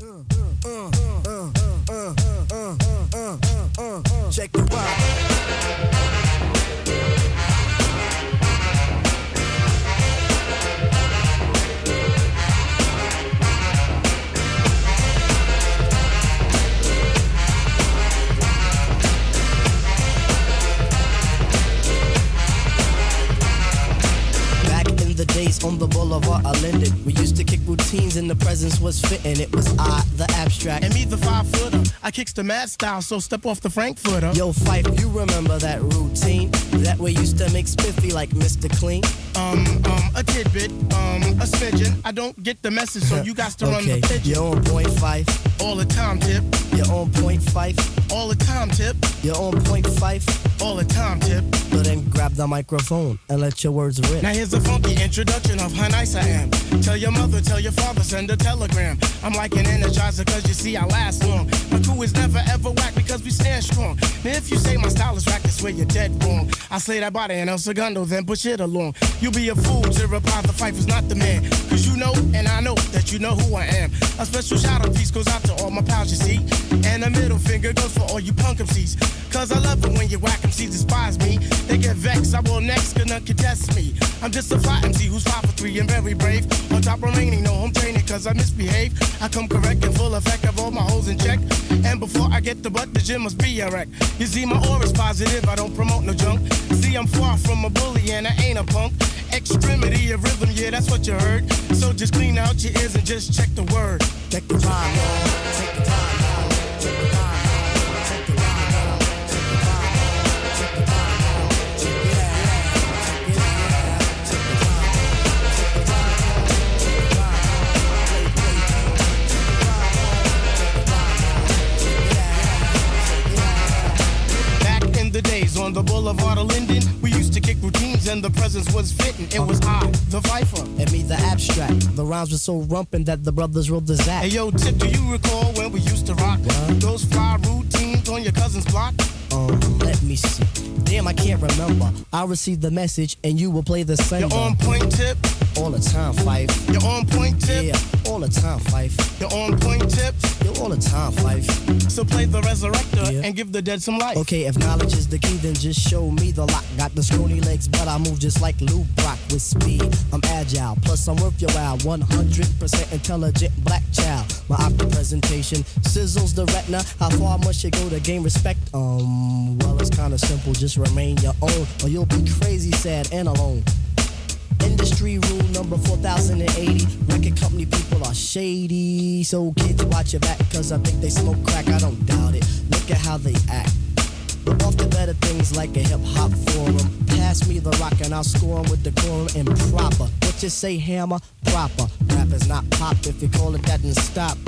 Check presence was fitting. It was I, the abstract. And me, the five footer. I kicks the mad style, so step off the Frankfurter. Yo, Fife, you remember that routine? That we used to make spiffy like Mr. Clean? Um, um, a tidbit, um, a smidgen. I don't get the message, so you got to run okay, the pigeon. you're on point five. All the time, tip. You're on point five. All the time, tip. You're on point five. All the time, tip. So then grab the microphone and let your words rip. Now here's a funky introduction of how nice I am. Tell your mother, tell your father, send a telegram. I'm like an energizer cause you see I last long. My crew is never ever whack because we stand strong. Now if you say my style is whack, that's where you're dead wrong. I say that body and El Segundo, then push it along. You'll be a fool to reply the fight is not the man. Cause you know and I know that you know who I am. A special shout out piece goes out to all my pals you see. And a middle finger goes for all you punk MCs. Cause I love it when you whack MCs despise me. They get vexed, I will next, gonna contest me. I'm just a fly MC who's five for three and very brave. On top remaining, no home training cause I misbehave. I come correct and full effect of all my holes in check. And before I get the butt, the gym must be a wreck. You see, my aura's positive, I don't promote no junk. See, I'm far from a bully and I ain't a punk. Extremity of rhythm, yeah, that's what you heard. So just clean out your ears and just check the word. Check the time, rhymes were so rumpin' that the brothers wrote the zap. Hey yo, Tip, do you recall when we used to rock What? those fly routines on your cousin's block? Um, let me see. Damn, I can't remember. I received the message and you will play the same. You're on point, Tip. all the time, Fife. You're on point, Tip. Yeah, all the time, Fife. You're on point, Tip. Yo, all the time, Fife. So play the resurrector Yeah. and give the dead some life. Okay, if knowledge is the key, then just show me the lock. Got the scrawny legs, but I move just like Lou Brock with speed. I'm agile, plus I'm worth your while. 100% intelligent black child. My optic presentation sizzles the retina. How far must you go to gain respect? Um, well, it's kinda simple. Just remain your own, or you'll be crazy, sad, and alone. Industry rule number 4080. Record company people are shady. So kids watch your back, cause I think they smoke crack. I don't doubt it. Look at how they act. Off to better things like a hip hop forum. Pass me the rock and I'll score score 'em with the quorum and proper. You say, hammer? Proper. Rap is not pop. If you call it that, then stop.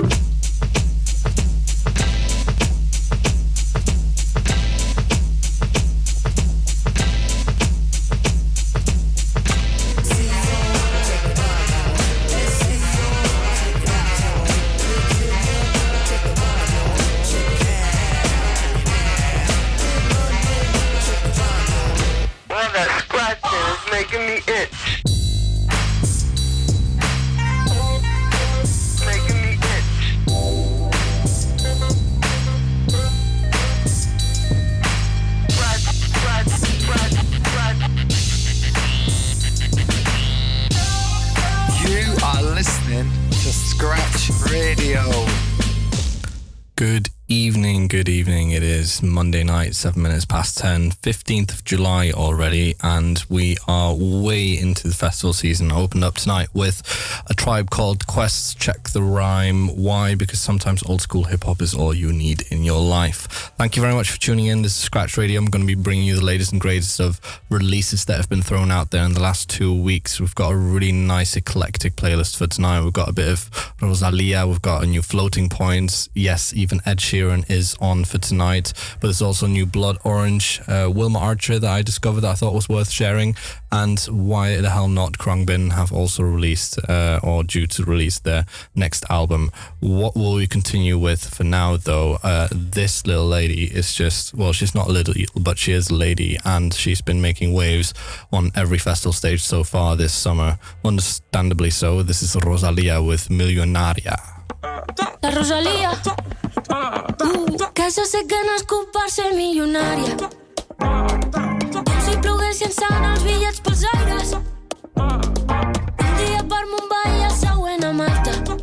Is Monday night, seven minutes past 10, 15th of July already, and we are way into the festival season. I opened up tonight with a tribe called Quests Check the Rhyme. Why? Because sometimes old school hip hop is all you need in your life. Thank you very much for tuning in. This is Scratch Radio. I'm going to be bringing you the latest and greatest of releases that have been thrown out there in the last two weeks. We've got a really nice eclectic playlist for tonight. We've got a bit of Rosalia, we've got a new Floating Points. Yes, even Ed Sheeran is on for tonight, but there's also new Blood Orange, uh, Wilma Archer that I discovered that I thought was worth sharing, and why the hell not Khruangbin have also released uh, or due to release their next album. What will we continue with for now, though? Uh, this little lady is just, well, she's not a little, but she is a lady, and she's been making waves on every festival stage so far this summer. Understandably so. This is Rosalia with Milionària. La Rosalía. Uh, que jo sé que nascut per ser milionària. Si ploguessin sant els bitllets pels aires. Un dia per Mumbai i el següent a Malta.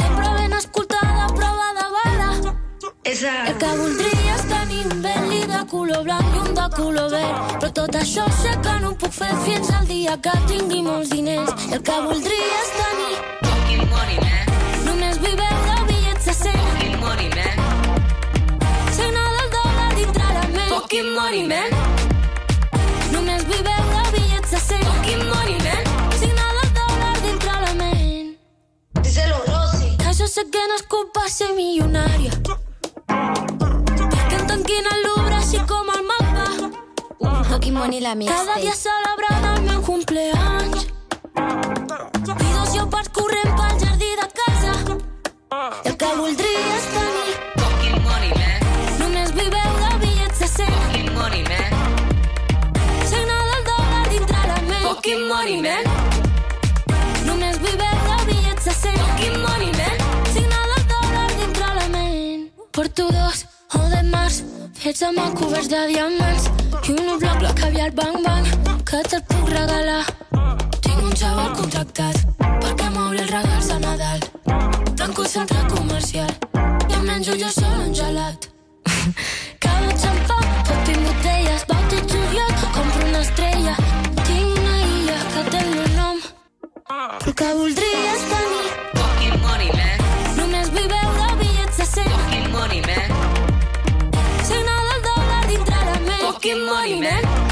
Sempre ben escoltada, prova de bala. El que voldria és tenir un Bentley de color blanc i un de color verd. Però tot això sé que no ho puc fer fins al dia que tingui molts diners. El que voldria és tenir. Només vull veure bitllets de 100 Fucking money, man. Signar del dòlar dintre la ment Fucking money, man. Només vull veure bitllets de 100 Fucking money, man. Signar del dòlar dintre la ment Díselo, Rosy. Que jo sé que no és culpa ser milionària Perquè em tanquin al Louvre així com el mapa Fucking money la Cada dia celebrant el meu cumpleaños I dos llopards corrent pel jardí I el que voldria és tenir Fucking money, man. Només vull veure bitllets de 100 Fucking money, man. Signar del dòlar dintre la ment. Fucking money, man. Només vull veure bitllets de 100 Fucking money, man. Signar del dòlar dintre la ment. Porto dos o de març. Fets amb el coberts de diamants. I un bloc la caviar bang bang Que te'l puc regalar. Tinc un xaval contractat Perquè m'obri els regals de Nadal Tanco el centre comercial I em menjo jo sol un gelat Cada xampà, pot i botelles Vaig a juliol, compro una estrella Tinc una illa que té el meu nom Però el que voldria és tenir Fucking money, man. Només vull veure bitllets de 100 Fucking money, man. Signar del dòlar dintre la ment Fucking money, man.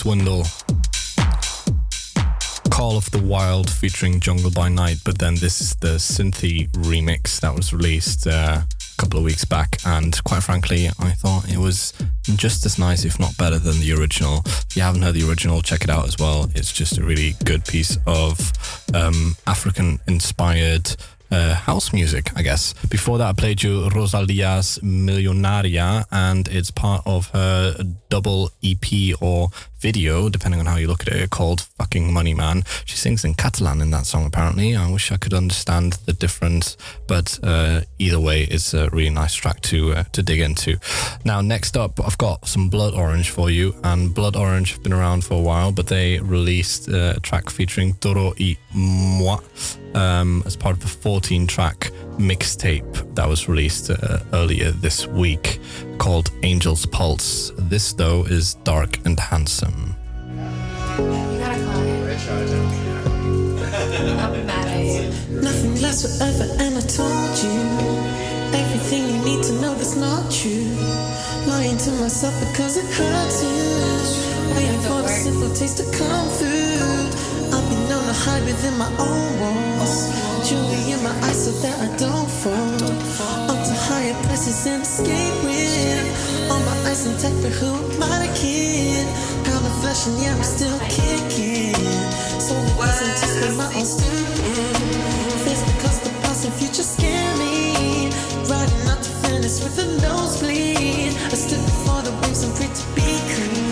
Swindle. Call of the Wild featuring Jungle by Night, but then this is the Synthy remix that was released uh, a couple of weeks back, and quite frankly, I thought it was just as nice, if not better, than the original. If you haven't heard the original, check it out as well. It's just a really good piece of um, African inspired uh, house music, I guess. Before that, I played you Rosalia's Milionària, and it's part of her double EP or video, depending on how you look at it, called Fucking Money Man. She sings in Catalan in that song, apparently. I wish I could understand the difference, but uh, either way, it's a really nice track to uh, to dig into. Now, next up, I've got some Blood Orange for you, and Blood Orange have been around for a while, but they released uh, a track featuring Toro y Moi um, as part of a 14 track mixtape that was released uh, earlier this week called Angel's Pulse. This, though, is dark and handsome. Nothing forever, and I told you everything you need to know that's not true. Lying to myself because it hurts you. Waiting for the simple taste to come through. Hide within my own walls. Jewelry in my eyes so that I don't fall. Up to higher places and escape with. All my eyes intact, for who am I the kid? Pound of flesh and yeah, I'm still kicking. So wasn't just for my own stupid. Face because the past and future scare me. Riding out to finish with a nosebleed. I stood before the waves and prayed to be clean.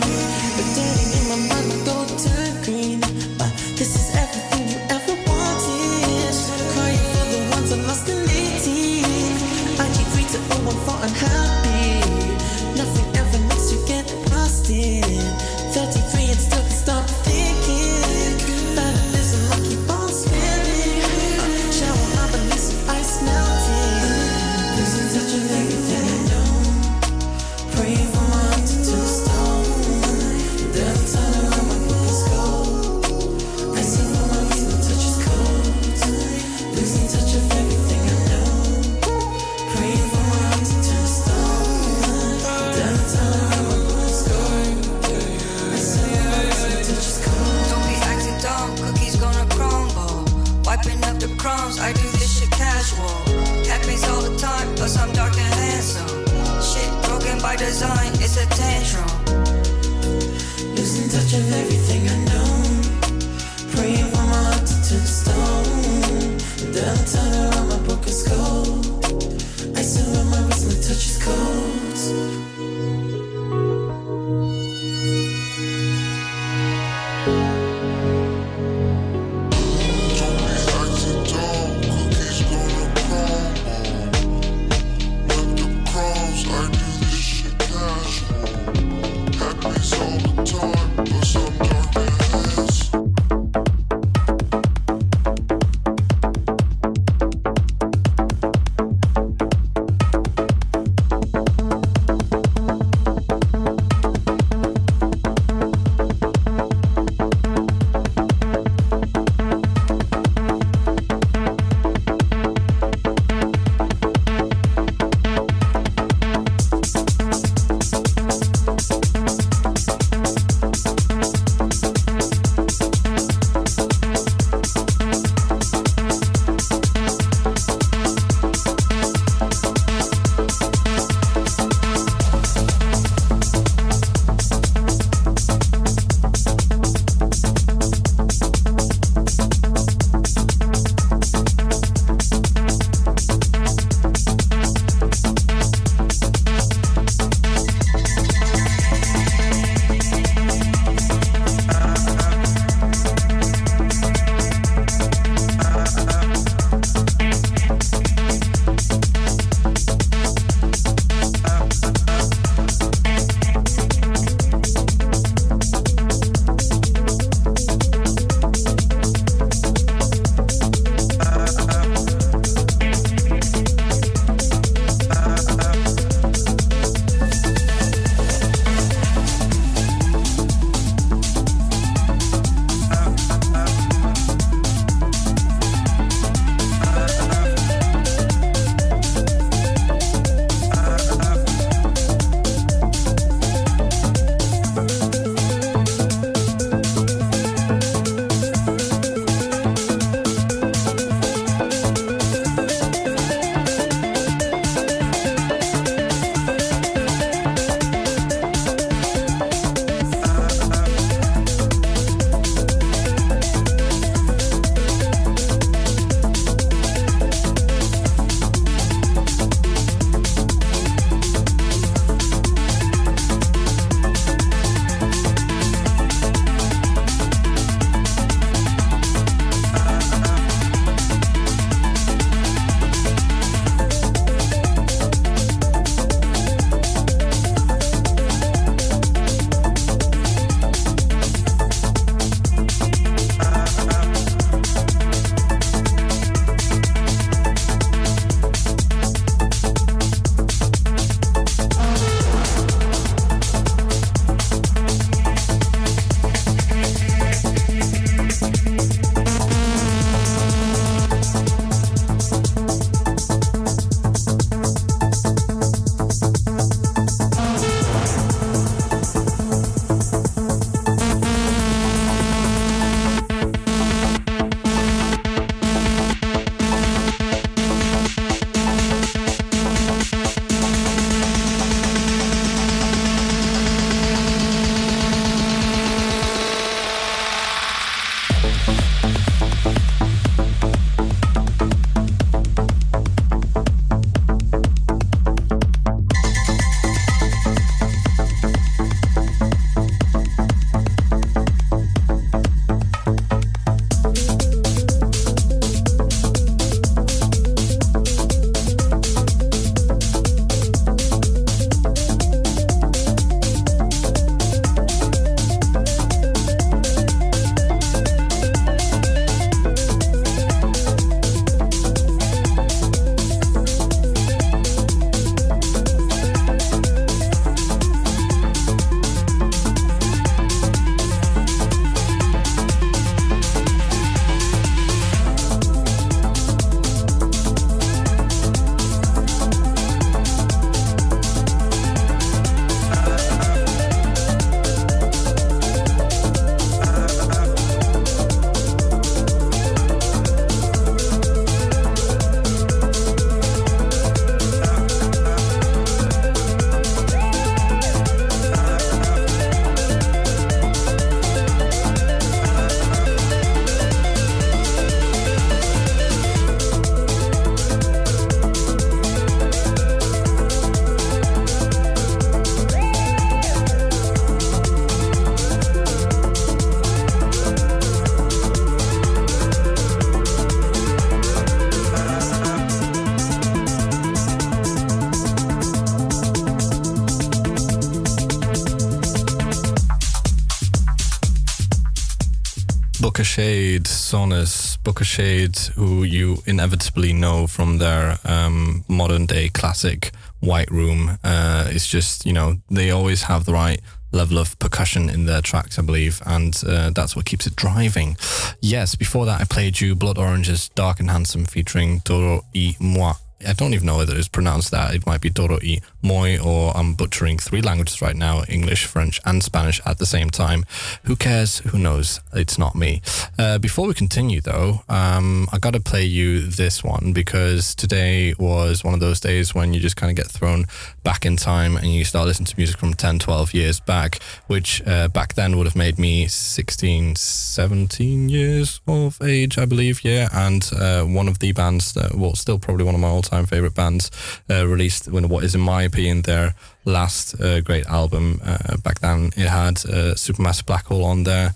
Shade, Sonus, Booka Shade, who you inevitably know from their um, modern day classic White Room. Uh, it's just, you know, they always have the right level of percussion in their tracks, I believe, and uh, that's what keeps it driving. Yes, before that, I played you Blood Orange's Dark and Handsome featuring Toro y Moi. I don't even know whether it's pronounced that. It might be Doro y Moi, or I'm butchering three languages right now English, French, and Spanish at the same time. Who cares? Who knows? It's not me. Uh, before we continue, though, um, I got to play you this one because today was one of those days when you just kind of get thrown back in time and you start listening to music from 10, 12 years back, which uh, back then would have made me 16, 17 years of age, I believe. Yeah. And uh, one of the bands that, well, still probably one of my all time favorite bands, uh, released when what is, in my opinion, their last uh, great album. Uh, back then, it had uh, Supermassive Black Hole on there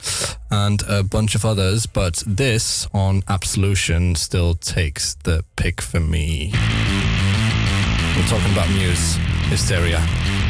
and a bunch of others, but this on Absolution still takes the pick for me. We're talking about Muse, Hysteria.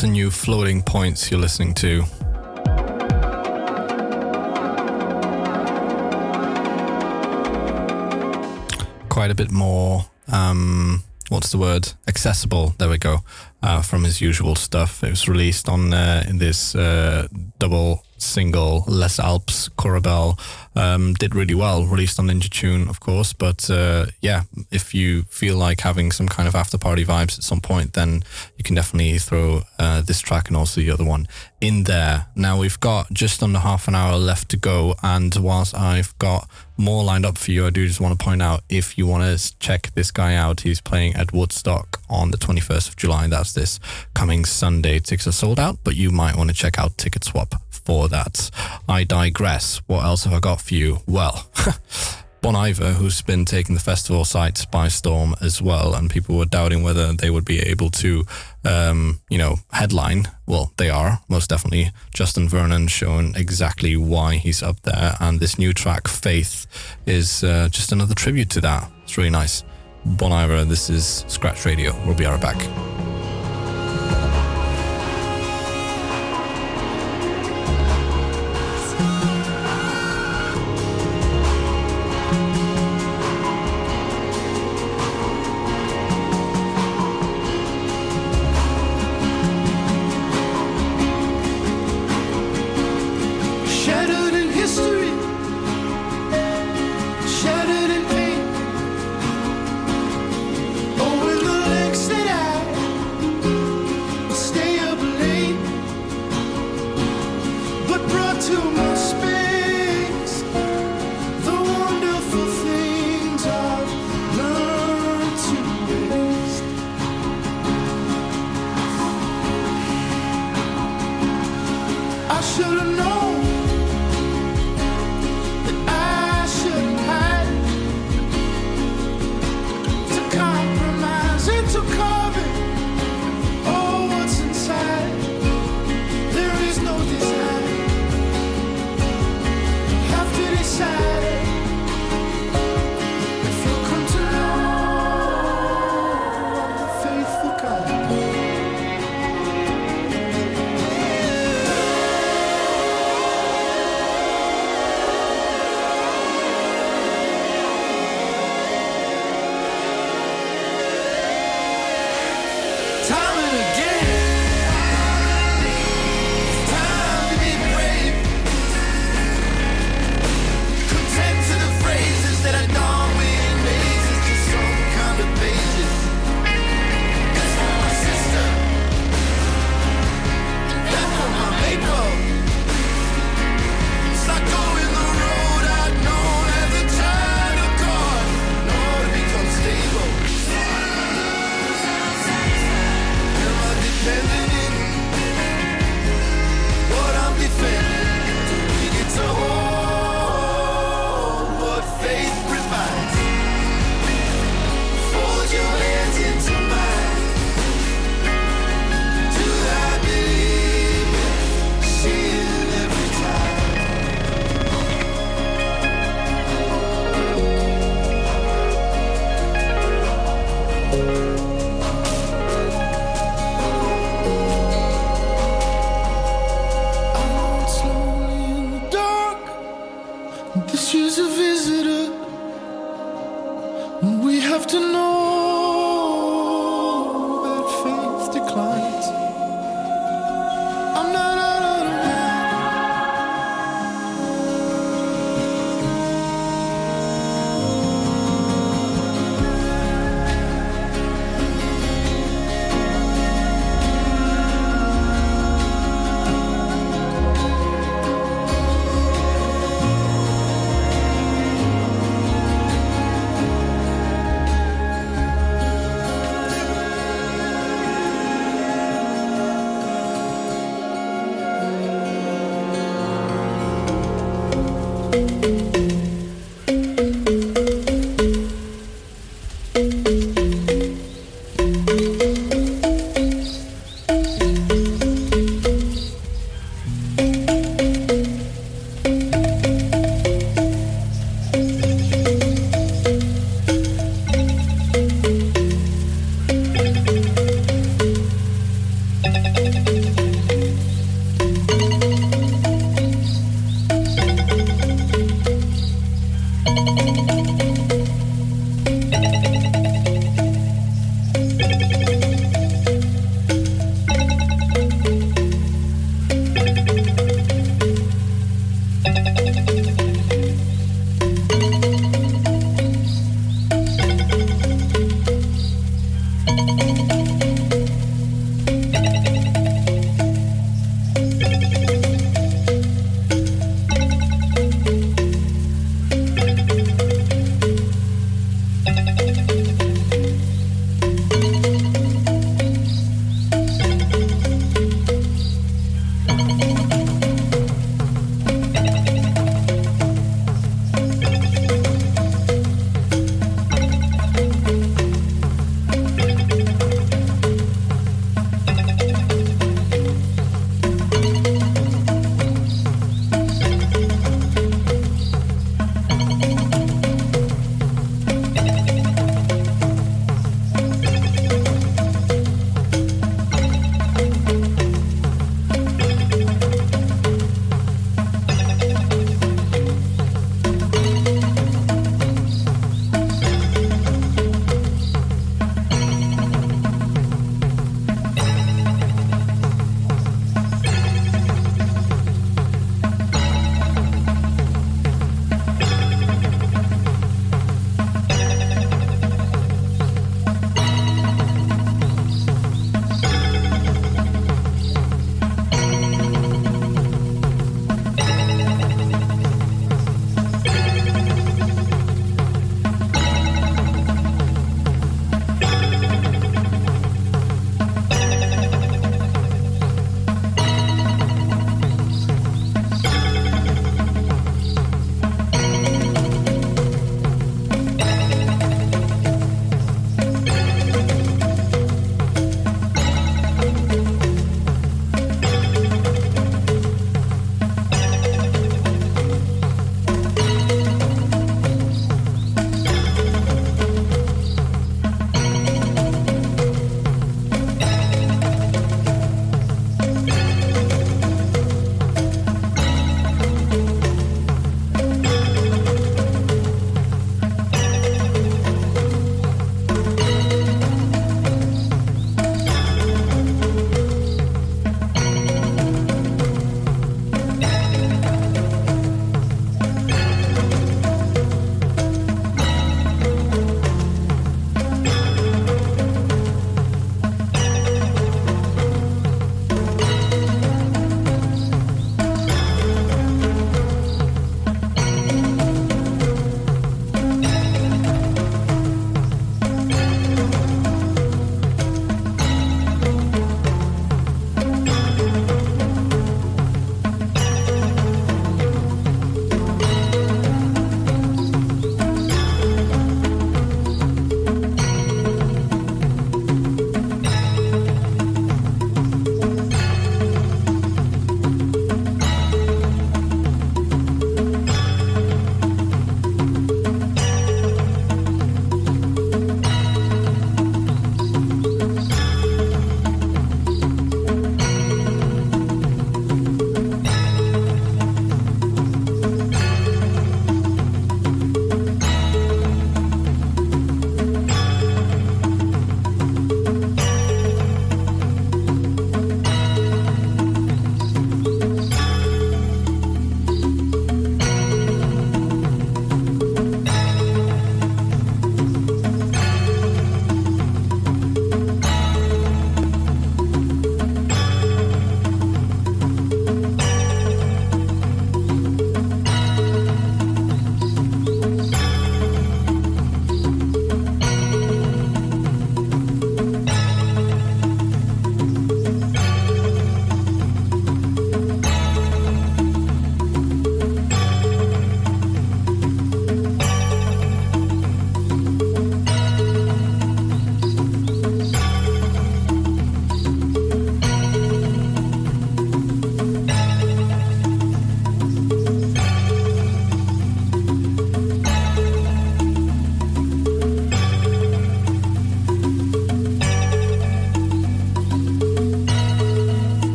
That's a new floating points you're listening to. Quite a bit more, um, what's the word? Accessible. There we go. Uh, from his usual stuff. It was released on uh, in this uh, double single Les Alps Coorabell um, did really well. Released on Ninja Tune, of course, but uh, yeah, if you feel like having some kind of after party vibes at some point, then you can definitely throw uh, this track and also the other one in there. Now we've got just under half an hour left to go, and whilst I've got more lined up for you, I do just want to point out if you want to check this guy out, he's playing at Woodstock on the 21st of July. That's this coming Sunday. Tickets are sold out, but you might want to check out Ticket Swap for that. I digress. What else have I got for you? Well, Bon Iver, who's been taking the festival sites by storm as well, and people were doubting whether they would be able to, um, you know, headline. Well, they are most definitely. Justin Vernon showing exactly why he's up there, and this new track, Faith, is uh, just another tribute to that. It's really nice. Bon Iver, this is Scratch Radio. We'll be right back. We have to know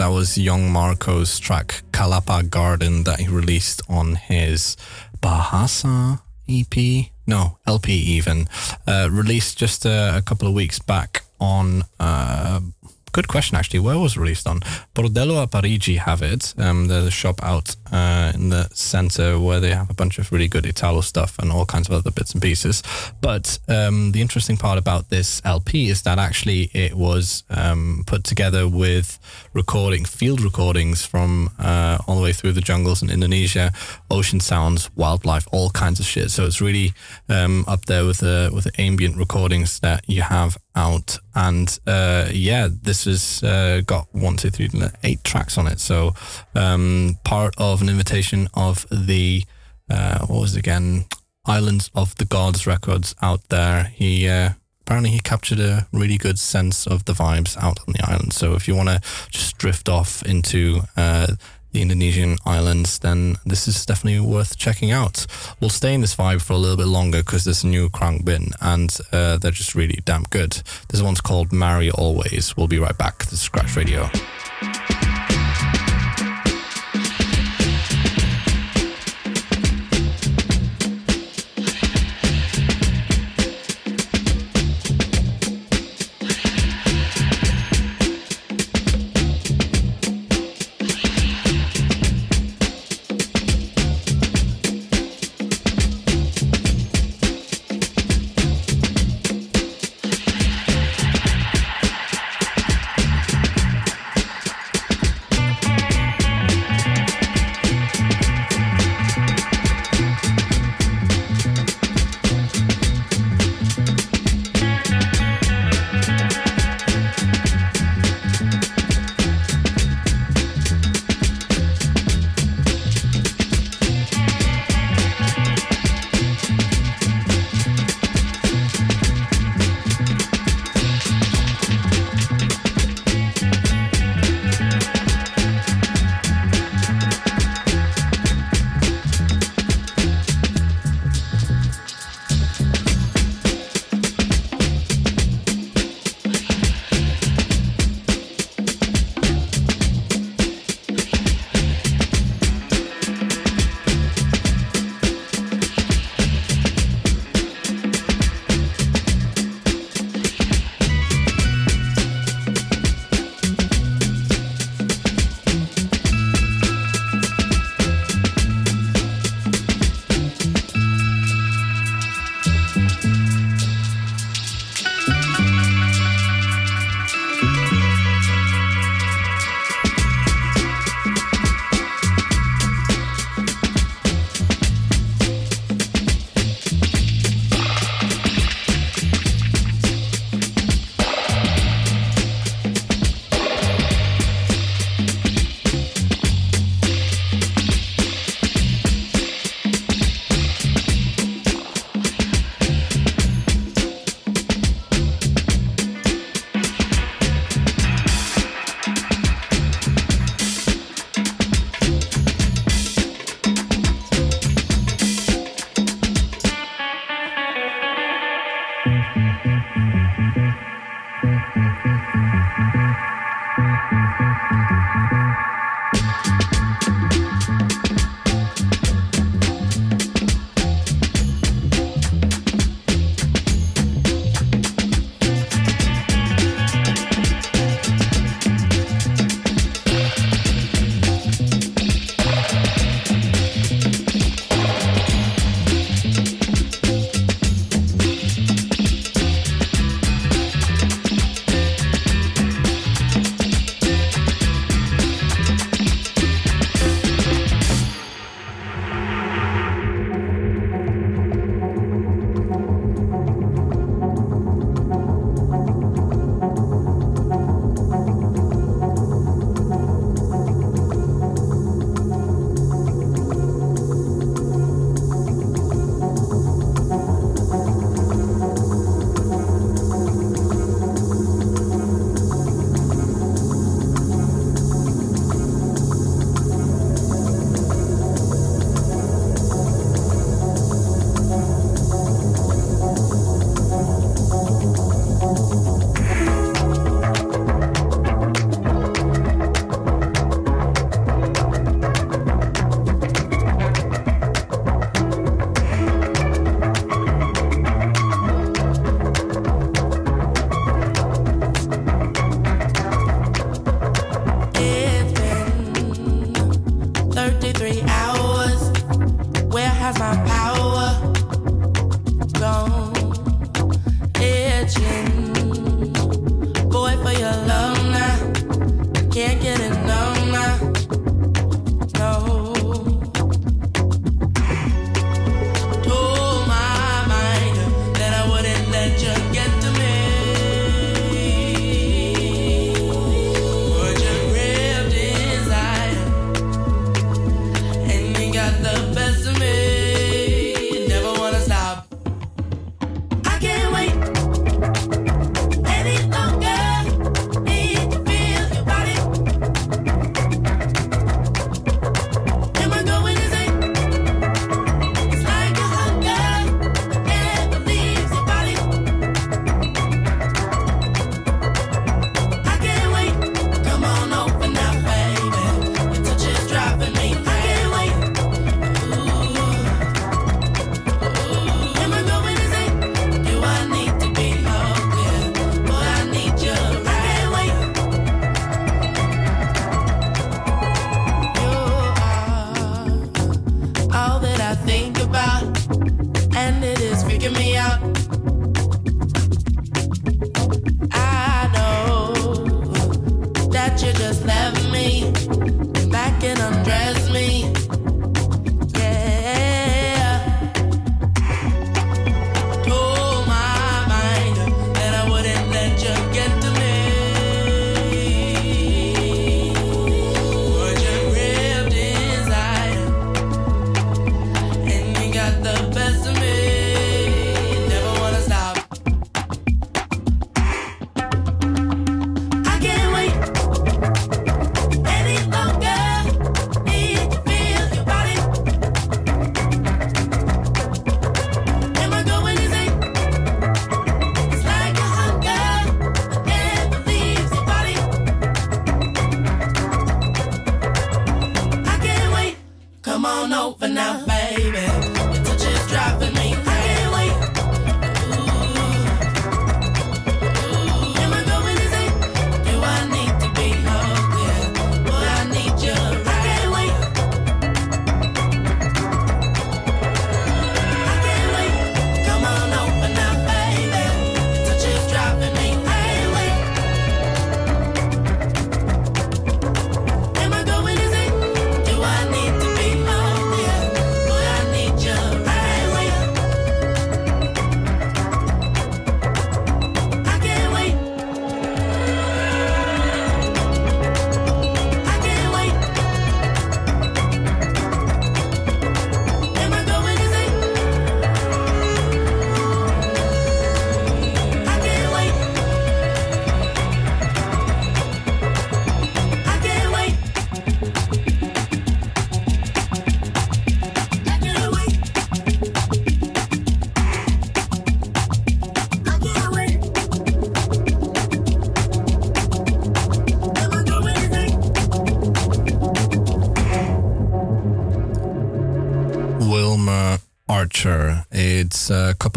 That was Young Marco's track Kalapa Garden that he released on his Bahasa EP, no, LP even, uh, released just a, couple of weeks back on uh, good question actually. Where was released on? Bordello a Parigi have it. Um, shop out uh, in the center where they have a bunch of really good Italo stuff and all kinds of other bits and pieces. But um, the interesting part about this LP is that actually it was um, put together with recording, field recordings from uh, all the way through the jungles in Indonesia, ocean sounds, wildlife, all kinds of shit. So it's really um, up there with the with the ambient recordings that you have out. And uh, yeah, this has uh, got one, two, three, eight tracks on it. So um, part of an invitation of the uh, what was it again? Islands of the Gods records out there. He uh, apparently he captured a really good sense of the vibes out on the island. So if you want to just drift off into uh, the Indonesian islands, then this is definitely worth checking out. We'll stay in this vibe for a little bit longer because there's a new Khruangbin and uh, they're just really damn good. This one's called Mary Always. We'll be right back. This is Scratch Radio.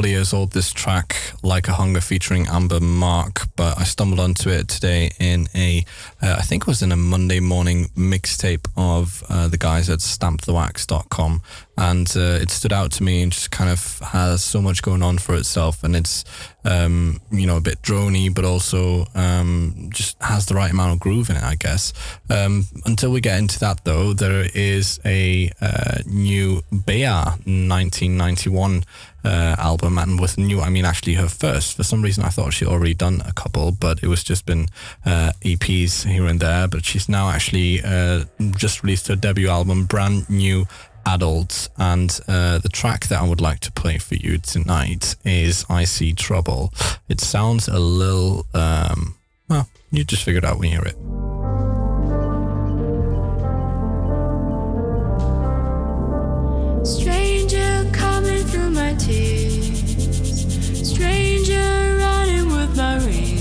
Couple of years old, this track, Like a Hunger featuring Amber Mark, but I stumbled onto it today in a, uh, I think it was in a Monday morning mixtape of uh, the guys at stampthewax.com. And uh, it stood out to me and just kind of has so much going on for itself. And it's, um, you know, a bit drony, but also um, just has the right amount of groove in it, I guess. Um, until we get into that, though, there is a uh, new Bea 1991 uh, album, and with new, I mean actually her first. For some reason, I thought she'd already done a couple, but it was just been uh, EPs here and there. But she's now actually uh, just released her debut album, brand new adults and uh, the track that I would like to play for you tonight is I See Trouble. It sounds a little um well, you just figure it out when you hear it.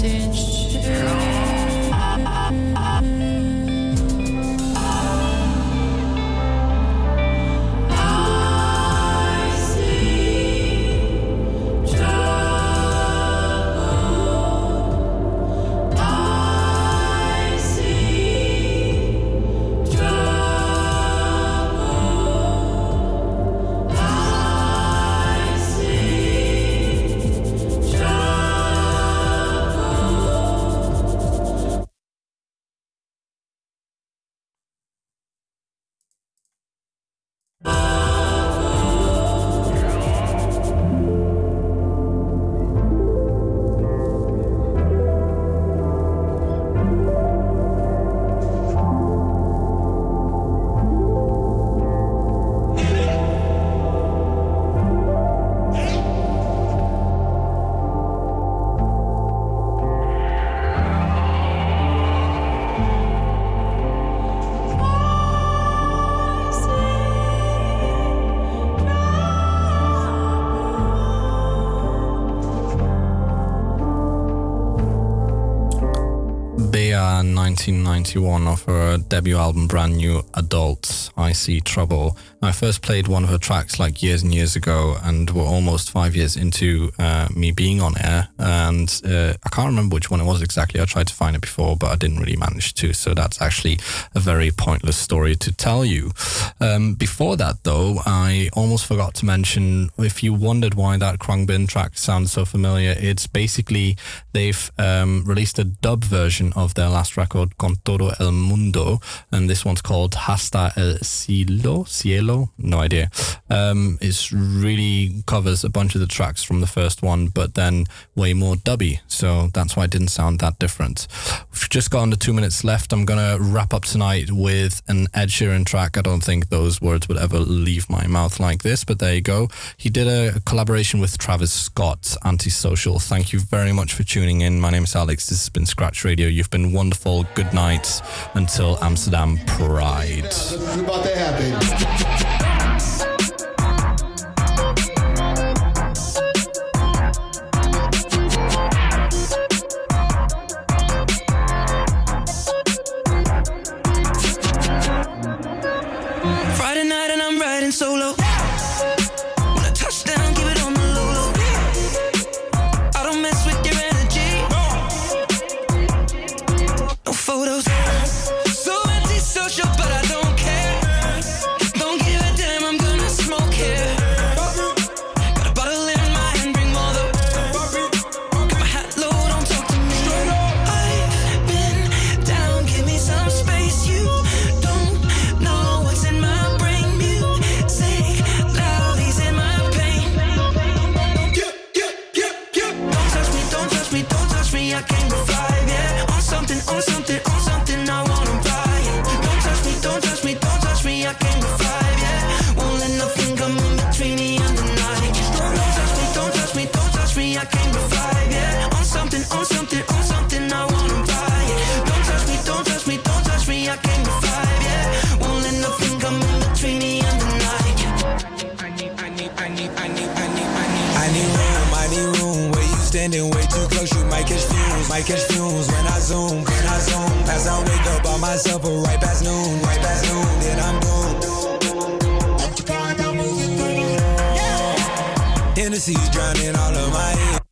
purpose 1991 of her debut album Brand New Adults I See Trouble. I first played one of her tracks like years and years ago, and we're almost five years into uh, me being on air. And uh, I can't remember which one it was exactly. I tried to find it before, but I didn't really manage to. So that's actually a very pointless story to tell you. Um, before that, though, I almost forgot to mention if you wondered why that Khruangbin track sounds so familiar, it's basically they've um, released a dub version of their last record, Con Todo el Mundo, and this one's called Hasta el Cielo, Cielo, no idea. Um, it's really covers a bunch of the tracks from the first one, but then way more dubby. So that's why it didn't sound that different. We've just got under two minutes left. I'm gonna wrap up tonight with an Ed Sheeran track. I don't think those words would ever leave my mouth like this, but there you go. He did a collaboration with Travis Scott, Antisocial. Thank you very much for tuning in. My name is Alex. This has been Scratch Radio. You've been wonderful. Good night until Amsterdam Pride that happened.